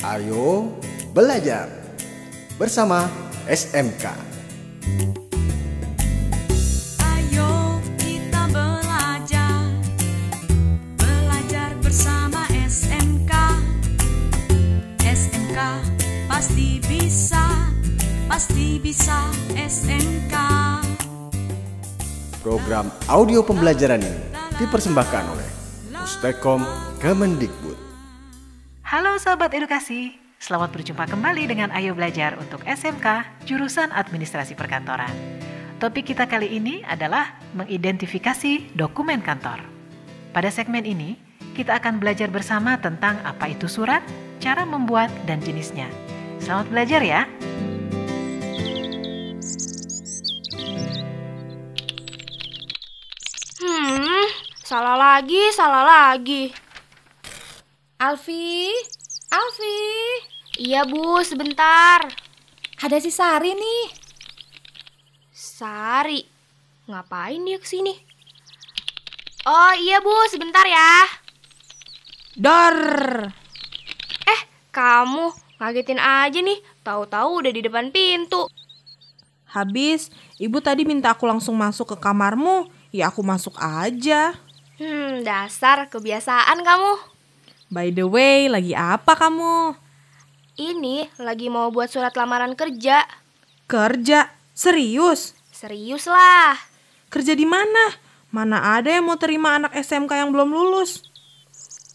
Ayo belajar bersama SMK. Ayo kita belajar Belajar bersama SMK SMK pasti bisa Pasti bisa SMK Program audio pembelajaran ini dipersembahkan oleh Pustekom Kemendikbud. Halo sahabat edukasi, selamat berjumpa kembali dengan Ayo Belajar untuk SMK jurusan Administrasi Perkantoran. Topik kita kali ini adalah mengidentifikasi dokumen kantor. Pada segmen ini, kita akan belajar bersama tentang apa itu surat, cara membuat, dan jenisnya. Selamat belajar ya! Hmm, salah lagi, salah lagi. Alfi, Alfi, Iya bu, sebentar. ada si Sari nih. Sari, ngapain dia ke sini? Oh iya bu, sebentar ya. Dor. Eh, kamu ngagetin aja nih. Tahu-tahu udah di depan pintu. Habis, ibu tadi minta aku langsung masuk ke kamarmu. Ya aku masuk aja. Hmm, dasar kebiasaan kamu. By the way, lagi apa kamu? Ini lagi mau buat surat lamaran kerja. Kerja? Serius? Serius lah. Kerja di mana? Mana ada yang mau terima anak SMK yang belum lulus?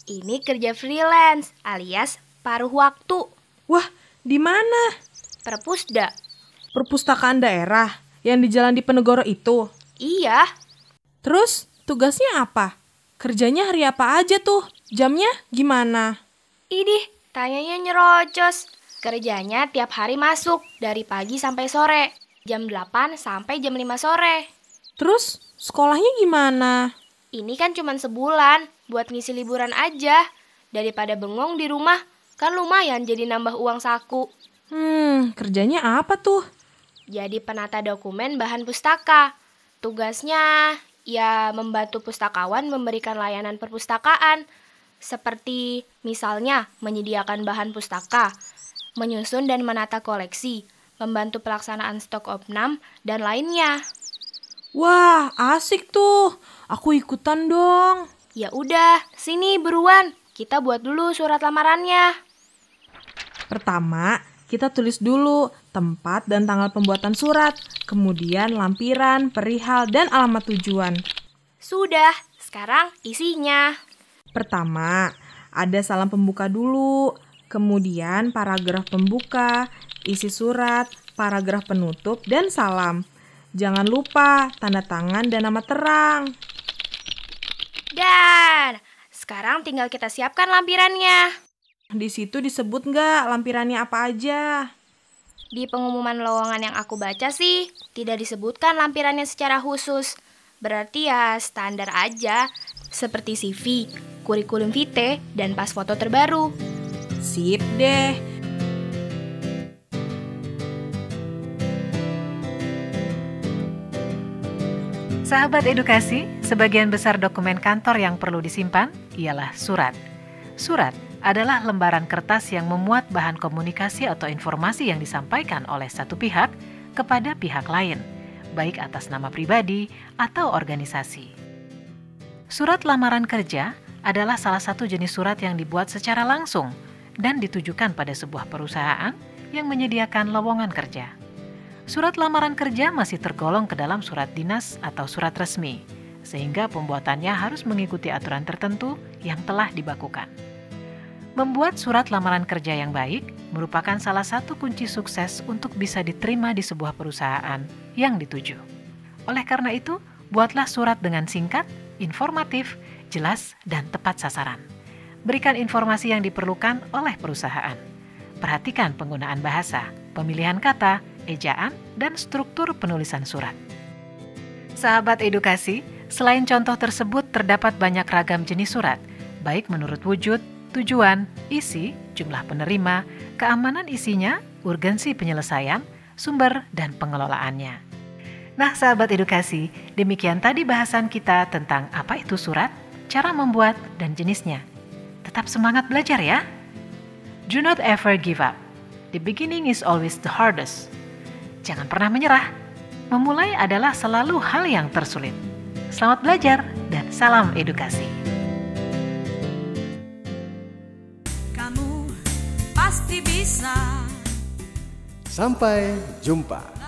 Ini kerja freelance alias paruh waktu. Wah, di mana? Perpusda. Perpustakaan daerah yang di Jalan Diponegoro itu. Iya, Terus, tugasnya apa? Kerjanya hari apa aja tuh? Jamnya gimana? Idih, tanyanya nyerocos. Kerjanya tiap hari masuk, dari pagi sampai sore. Jam 8 sampai jam 5 sore. Terus, sekolahnya gimana? Ini kan cuma sebulan, buat ngisi liburan aja. Daripada bengong di rumah, kan lumayan jadi nambah uang saku. Hmm, kerjanya apa tuh? Jadi penata dokumen bahan pustaka. Tugasnya ya membantu pustakawan memberikan layanan perpustakaan. Seperti misalnya menyediakan bahan pustaka, menyusun dan menata koleksi, membantu pelaksanaan stok opnam, dan lainnya. Wah, asik tuh. Aku ikutan dong. Ya udah, sini beruan. Kita buat dulu surat lamarannya. Pertama, kita tulis dulu tempat dan tanggal pembuatan surat, kemudian lampiran, perihal, dan alamat tujuan. Sudah, sekarang isinya. Pertama, ada salam pembuka dulu, kemudian paragraf pembuka, isi surat, paragraf penutup, dan salam. Jangan lupa tanda tangan dan nama terang. Dan sekarang tinggal kita siapkan lampirannya. Di situ disebut nggak lampirannya apa aja? Di pengumuman lowongan yang aku baca sih, tidak disebutkan lampirannya secara khusus. Berarti ya standar aja, seperti CV, kurikulum vitae, dan pas foto terbaru. Sip deh. Sahabat edukasi, sebagian besar dokumen kantor yang perlu disimpan ialah surat. Surat adalah lembaran kertas yang memuat bahan komunikasi atau informasi yang disampaikan oleh satu pihak kepada pihak lain, baik atas nama pribadi atau organisasi. Surat lamaran kerja adalah salah satu jenis surat yang dibuat secara langsung dan ditujukan pada sebuah perusahaan yang menyediakan lowongan kerja. Surat lamaran kerja masih tergolong ke dalam surat dinas atau surat resmi, sehingga pembuatannya harus mengikuti aturan tertentu yang telah dibakukan. Membuat surat lamaran kerja yang baik merupakan salah satu kunci sukses untuk bisa diterima di sebuah perusahaan yang dituju. Oleh karena itu, buatlah surat dengan singkat, informatif, jelas, dan tepat sasaran. Berikan informasi yang diperlukan oleh perusahaan. Perhatikan penggunaan bahasa, pemilihan kata, ejaan, dan struktur penulisan surat. Sahabat edukasi, selain contoh tersebut terdapat banyak ragam jenis surat, baik menurut wujud, tujuan, isi, jumlah penerima, keamanan isinya, urgensi penyelesaian, sumber, dan pengelolaannya. Nah, sahabat edukasi, demikian tadi bahasan kita tentang apa itu surat, cara membuat, dan jenisnya. Tetap semangat belajar ya! Do not ever give up. The beginning is always the hardest. Jangan pernah menyerah. Memulai adalah selalu hal yang tersulit. Selamat belajar dan salam edukasi. Sampai jumpa.